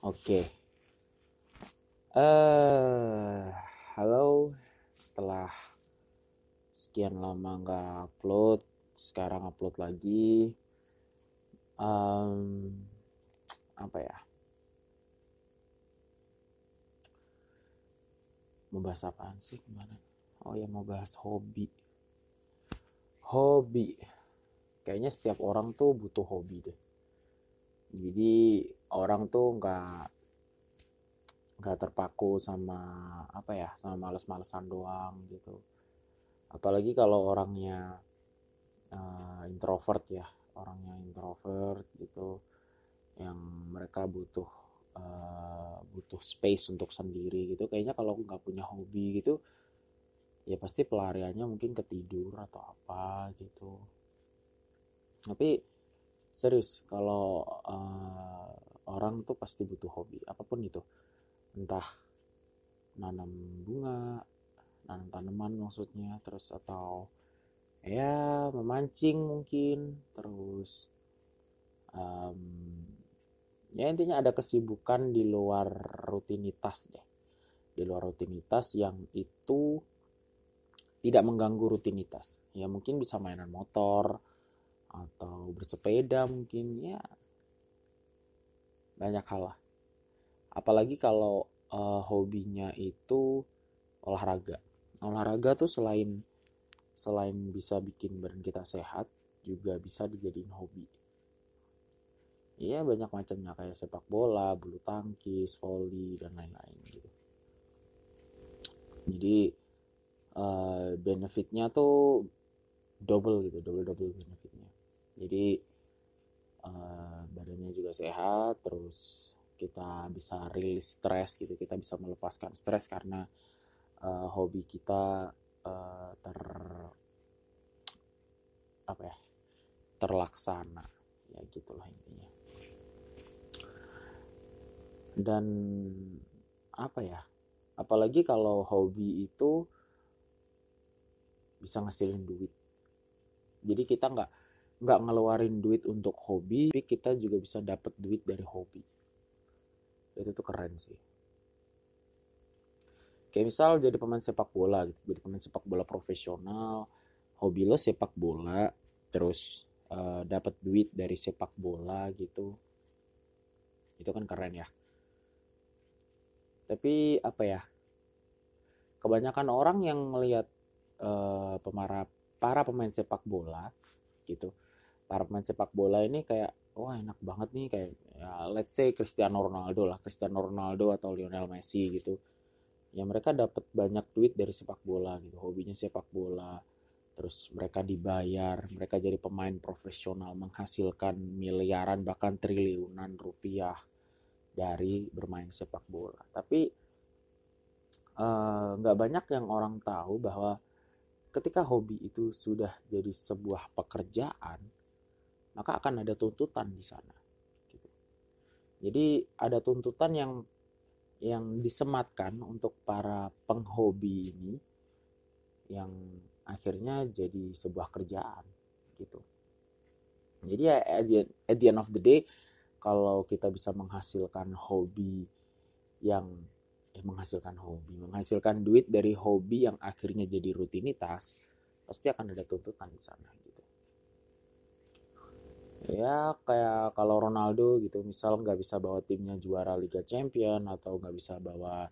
Oke. Eh, halo. Setelah sekian lama nggak upload, sekarang upload lagi. Em, apa ya? Mau bahas apaan sih kemarin? Oh ya mau bahas hobi. Hobi. Kayaknya setiap orang tuh butuh hobi deh. Jadi orang tuh nggak nggak terpaku sama apa ya sama males-malesan doang gitu. Apalagi kalau orangnya uh, introvert ya orangnya introvert gitu yang mereka butuh uh, butuh space untuk sendiri gitu. Kayaknya kalau nggak punya hobi gitu ya pasti pelariannya mungkin ketidur atau apa gitu. Tapi serius kalau uh, orang tuh pasti butuh hobi apa pun itu. Entah nanam bunga nanam tanaman maksudnya terus atau ya memancing mungkin terus um, ya intinya ada kesibukan di luar rutinitas deh. Di luar rutinitas yang itu tidak mengganggu rutinitas. Ya mungkin bisa mainan motor atau bersepeda mungkin ya. Banyak hal lah. Apalagi kalau uh, hobinya itu olahraga. Olahraga tuh selain selain bisa bikin badan kita sehat juga bisa dijadiin hobi. Iya banyak macamnya. Kayak sepak bola, bulu tangkis, voli dan lain-lain gitu. Jadi uh, benefitnya tuh double gitu, double double benefitnya. Jadi uh, badannya juga sehat, terus kita bisa rilis stres gitu kita bisa melepaskan stres karena uh, hobi kita uh, ter apa ya terlaksana. Ya gitulah intinya. Dan apa ya apalagi kalau hobi itu bisa ngasilin duit. Jadi kita nggak nggak ngeluarin duit untuk hobi tapi kita juga bisa dapat duit dari hobi. Itu tuh keren sih. Kayak misal jadi pemain sepak bola gitu jadi pemain sepak bola profesional hobi lo sepak bola terus uh, dapat duit dari sepak bola gitu. Itu kan keren ya. Tapi apa ya kebanyakan orang yang melihat uh, pemara para pemain sepak bola gitu para pemain sepak bola ini kayak wah enak banget nih kayak ya let's say Cristiano Ronaldo lah Cristiano Ronaldo atau Lionel Messi gitu. Ya mereka dapat banyak duit dari sepak bola gitu hobinya sepak bola. Terus mereka dibayar mereka jadi pemain profesional menghasilkan miliaran bahkan triliunan rupiah dari bermain sepak bola. Tapi eh, nggak uh, banyak yang orang tahu bahwa ketika hobi itu sudah jadi sebuah pekerjaan maka akan ada tuntutan di sana. Gitu. Jadi ada tuntutan yang yang disematkan untuk para penghobi ini yang akhirnya jadi sebuah kerjaan gitu. Jadi ya at the, at the end of the day kalau kita bisa menghasilkan hobi yang eh, menghasilkan hobi, menghasilkan duit dari hobi yang akhirnya jadi rutinitas, pasti akan ada tuntutan di sana ya kayak kalau Ronaldo gitu misal nggak bisa bawa timnya juara Liga Champion atau nggak bisa bawa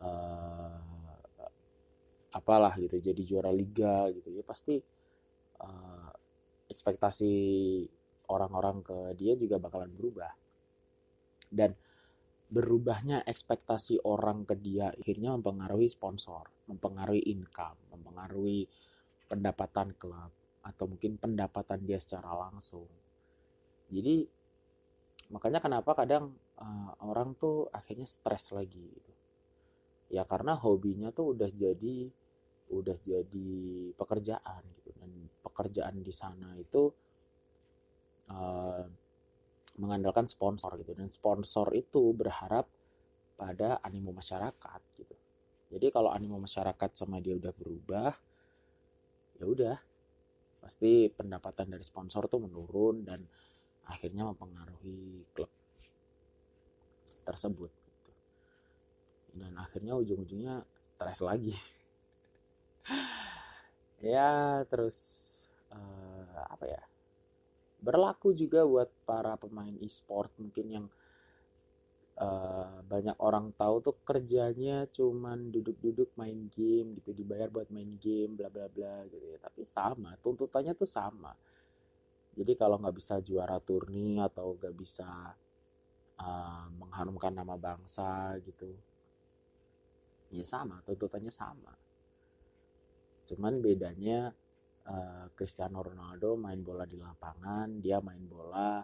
uh, apalah gitu jadi juara liga gitu ya pasti uh, ekspektasi orang-orang ke dia juga bakalan berubah. Dan berubahnya ekspektasi orang ke dia akhirnya mempengaruhi sponsor mempengaruhi income mempengaruhi pendapatan klub atau mungkin pendapatan dia secara langsung jadi makanya kenapa kadang uh, orang tuh akhirnya stres lagi gitu. Ya karena hobinya tuh udah jadi udah jadi pekerjaan gitu. Dan pekerjaan di sana itu uh, mengandalkan sponsor gitu. Dan sponsor itu berharap pada animo masyarakat gitu. Jadi kalau animo masyarakat sama dia udah berubah ya udah pasti pendapatan dari sponsor tuh menurun dan akhirnya mempengaruhi klub. tersebut gitu. dan akhirnya ujung-ujungnya stres lagi ya terus uh, apa ya berlaku juga buat para pemain e-sport mungkin yang uh, banyak orang tahu tuh kerjanya cuman duduk-duduk main game gitu dibayar buat main game bla bla bla gitu ya tapi sama tuntutannya tuh sama jadi kalau nggak bisa juara turni atau nggak bisa uh, mengharumkan nama bangsa gitu ya sama tuntutannya sama. Cuman bedanya uh, Cristiano Ronaldo main bola di lapangan dia main bola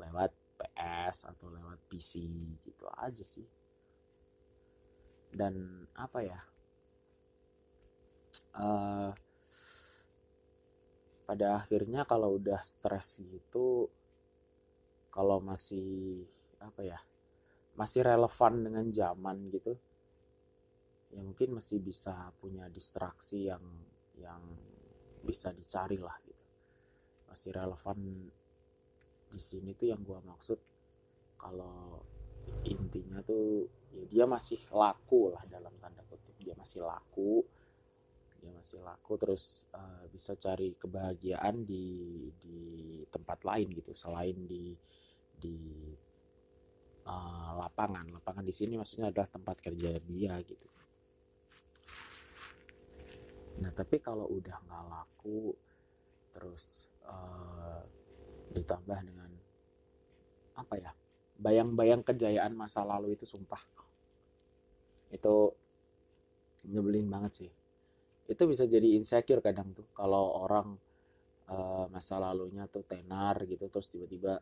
lewat PS atau lewat PC gitu aja sih. Dan apa ya uh, pada akhirnya kalau udah stres gitu kalau masih apa ya masih relevan dengan zaman gitu ya mungkin masih bisa punya distraksi yang yang bisa dicari lah gitu. Masih relevan di sini tuh yang gua maksud kalau intinya tuh ya dia masih laku lah dalam tanda kutip dia masih laku masih laku terus uh, bisa cari kebahagiaan di di tempat lain gitu. Selain di di uh, lapangan. Lapangan di sini maksudnya adalah tempat kerja dia gitu. Nah tapi kalau udah nggak laku terus uh, ditambah dengan apa ya bayang-bayang kejayaan masa lalu itu sumpah. Itu nyebelin banget sih itu bisa jadi insecure kadang tuh. Kalau orang uh, masa lalunya tuh tenar gitu terus tiba-tiba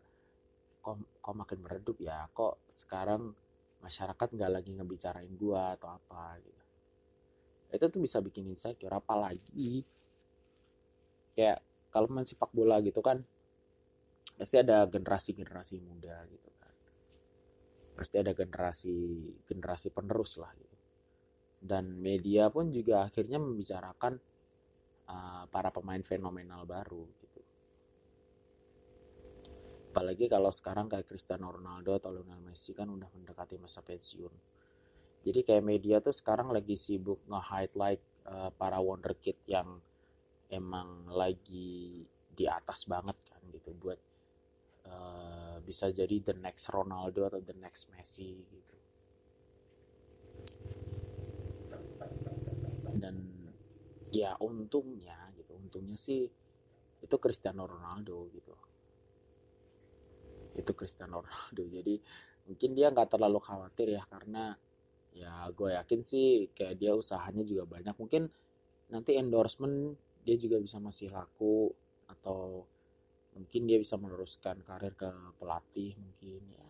kok kok makin meredup ya kok sekarang masyarakat nggak lagi ngebicarain gua atau apa gitu. Itu tuh bisa bikin insecure apalagi kayak kalau main sepak bola gitu kan pasti ada generasi-generasi muda gitu kan. Pasti ada generasi generasi penerus lah gitu dan media pun juga akhirnya membicarakan uh, para pemain fenomenal baru gitu apalagi kalau sekarang kayak Cristiano Ronaldo atau Lionel Messi kan udah mendekati masa pensiun jadi kayak media tuh sekarang lagi sibuk nge-highlight uh, para wonderkid yang emang lagi di atas banget kan gitu buat uh, bisa jadi the next Ronaldo atau the next Messi gitu. Dan ya untungnya gitu, untungnya sih itu Cristiano Ronaldo gitu. Itu Cristiano Ronaldo. Jadi mungkin dia nggak terlalu khawatir ya karena ya gue yakin sih kayak dia usahanya juga banyak mungkin nanti endorsement dia juga bisa masih laku atau mungkin dia bisa meneruskan karir ke pelatih mungkin ya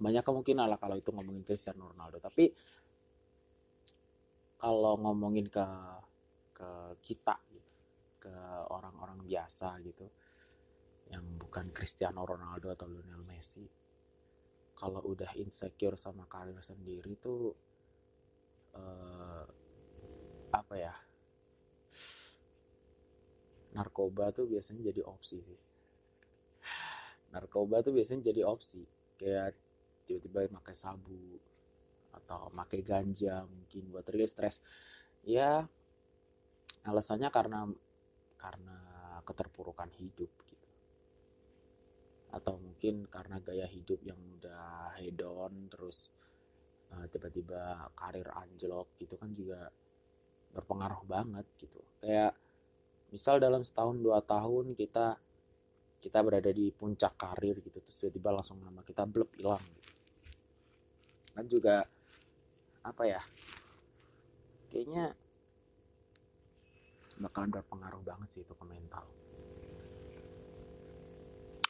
banyak kemungkinan lah kalau itu ngomongin Cristiano Ronaldo tapi kalau ngomongin ke ke kita gitu, ke orang-orang biasa gitu yang bukan Cristiano Ronaldo atau Lionel Messi. Kalau udah insecure sama karir sendiri tuh uh, apa ya narkoba tuh biasanya jadi opsi sih. Narkoba tuh biasanya jadi opsi kayak tiba-tiba pakai sabu atau pakai ganja mungkin buat rilis stres ya alasannya karena karena keterpurukan hidup gitu atau mungkin karena gaya hidup yang udah hedon terus uh, tiba-tiba karir anjlok gitu kan juga berpengaruh banget gitu kayak misal dalam setahun dua tahun kita kita berada di puncak karir gitu terus tiba-tiba langsung nama kita blep hilang gitu. kan juga apa ya kayaknya bakalan berpengaruh banget sih itu ke mental.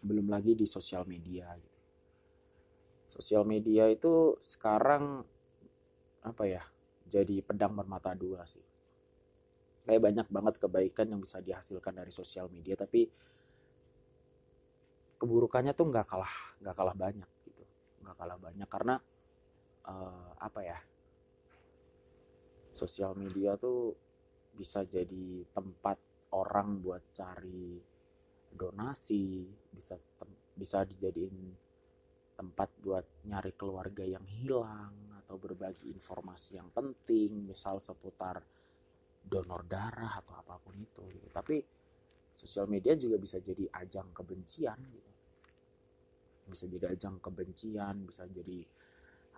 Belum lagi di sosial media gitu. Sosial media itu sekarang apa ya jadi pedang bermata dua sih. Kayak banyak banget kebaikan yang bisa dihasilkan dari sosial media tapi keburukannya tuh nggak kalah nggak kalah banyak gitu. Nggak kalah banyak karena uh, apa ya sosial media tuh bisa jadi tempat orang buat cari donasi bisa bisa dijadiin tempat buat nyari keluarga yang hilang atau berbagi informasi yang penting misal seputar donor darah atau apa pun itu gitu. tapi sosial media juga bisa jadi ajang kebencian gitu bisa jadi ajang kebencian bisa jadi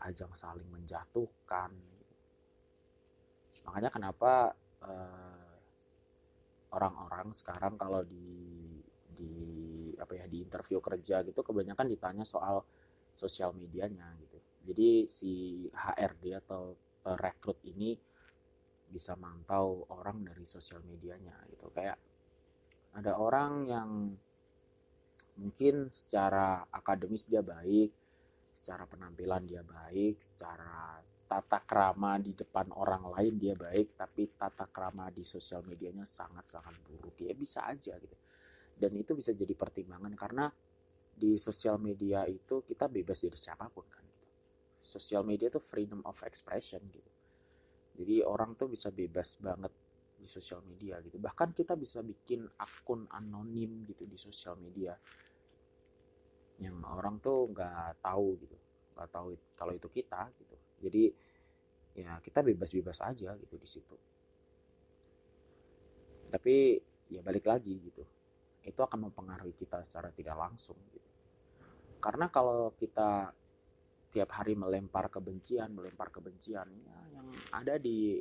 ajang saling menjatuhkan gitu. makanya kenapa uh, orang-orang sekarang kalau di di apa ya di interview kerja gitu kebanyakan ditanya soal sosial medianya gitu. Jadi si HRD atau rekrut ini bisa mantau orang dari sosial medianya gitu. Kayak ada orang yang mungkin secara akademis dia baik, secara penampilan dia baik, secara tata krama di depan orang lain dia baik, tapi tata krama di sosial medianya sangat-sangat buruk. Ya bisa aja gitu. Dan itu bisa jadi pertimbangan karena di sosial media itu kita bebas dari siapa pun kan gitu. Sosial media itu freedom of expression gitu. Jadi orang tuh bisa bebas banget di sosial media gitu. Bahkan kita bisa bikin akun anonim gitu di sosial media yang orang tuh nggak tahu gitu, nggak tahu kalau itu kita gitu. Jadi ya kita bebas-bebas aja gitu di situ. Tapi ya balik lagi gitu itu akan mempengaruhi kita secara tidak langsung gitu. Karena kalau kita tiap hari melempar kebencian, melempar kebencian ya, yang ada di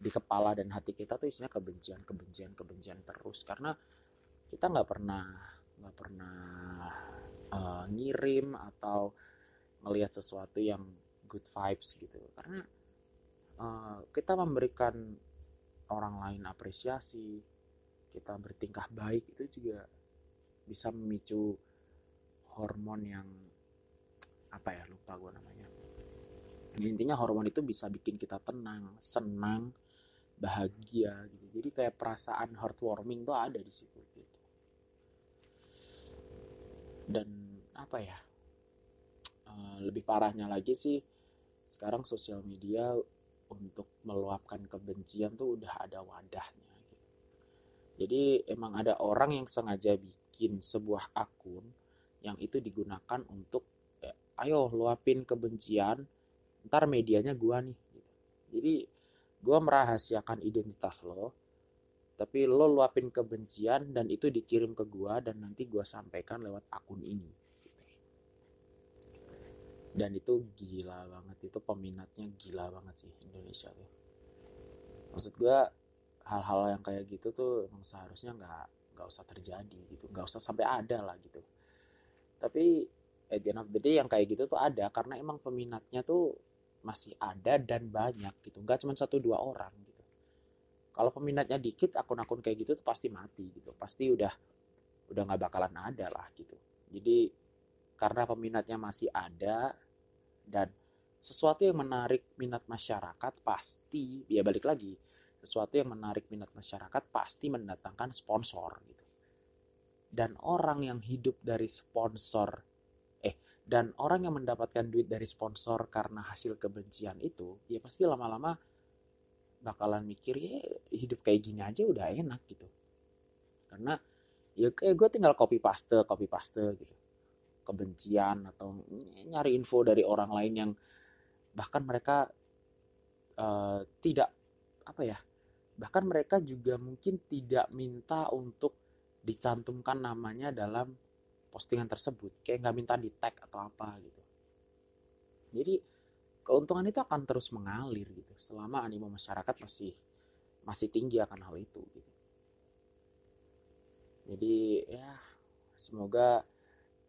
di kepala dan hati kita tuh isinya kebencian, kebencian, kebencian terus karena kita nggak pernah nggak pernah uh, ngirim atau ngelihat sesuatu yang good vibes gitu. Karena uh, kita memberikan orang lain apresiasi kita bertingkah baik itu juga bisa memicu hormon yang apa ya lupa gue namanya. Intinya hormon itu bisa bikin kita tenang senang bahagia gitu. Jadi kayak perasaan heartwarming tuh ada di situ gitu. Dan apa ya uh, lebih parahnya lagi sih sekarang sosial media untuk meluapkan kebencian tuh udah ada wadahnya jadi emang ada orang yang sengaja bikin sebuah akun yang itu digunakan untuk ya, ayo luapin kebencian, ntar medianya gua nih. Gitu. Jadi gua merahasiakan identitas lo, tapi lo luapin kebencian dan itu dikirim ke gua dan nanti gua sampaikan lewat akun ini. Dan itu gila banget, itu peminatnya gila banget sih Indonesia tuh. Maksud gua hal-hal yang kayak gitu tuh emang seharusnya nggak nggak usah terjadi gitu. Nggak usah sampai ada lah gitu. Tapi at the end of the day yang kayak gitu tuh ada karena emang peminatnya tuh masih ada dan banyak gitu. Nggak cuma satu dua orang gitu. Kalau peminatnya dikit akun-akun kayak gitu tuh pasti mati gitu. Pasti udah udah nggak bakalan ada lah gitu. Jadi karena peminatnya masih ada dan sesuatu yang menarik minat masyarakat pasti ya balik lagi sesuatu yang menarik minat masyarakat pasti mendatangkan sponsor gitu. Dan orang yang hidup dari sponsor eh dan orang yang mendapatkan duit dari sponsor karena hasil kebencian itu ya pasti lama-lama bakalan mikir ya hidup kayak gini aja udah enak gitu. Karena ya kayak gue tinggal copy paste, copy paste gitu. Kebencian atau nyari info dari orang lain yang bahkan mereka uh, tidak apa ya Bahkan mereka juga mungkin tidak minta untuk dicantumkan namanya dalam postingan tersebut. Kayak nggak minta di tag atau apa gitu. Jadi keuntungan itu akan terus mengalir gitu selama animo masyarakat masih masih tinggi akan hal itu gitu. Jadi ya semoga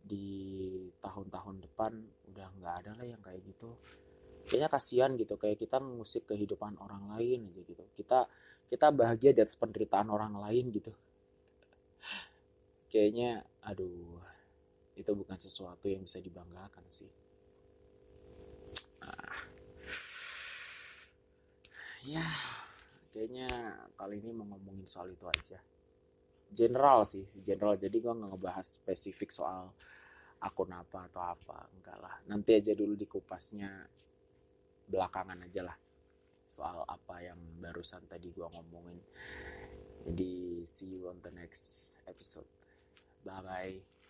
di tahun-tahun depan udah nggak ada lah yang kayak gitu. Kayaknya kasihan gitu kayak kita ngusik kehidupan orang lain aja gitu. Kita kita bahagia di penderitaan orang lain gitu. Kayaknya aduh itu bukan sesuatu yang bisa dibanggakan sih. Ah. ya kayaknya kali ini mau ngomongin soal itu aja general sih general. Jadi gue nggak ngebahas spesifik soal akun apa atau apa enggak lah. Nanti aja dulu di kupasnya belakangan aja lah soal apa yang barusan tadi gua ngomongin. Jadi see you on the next episode. Bye bye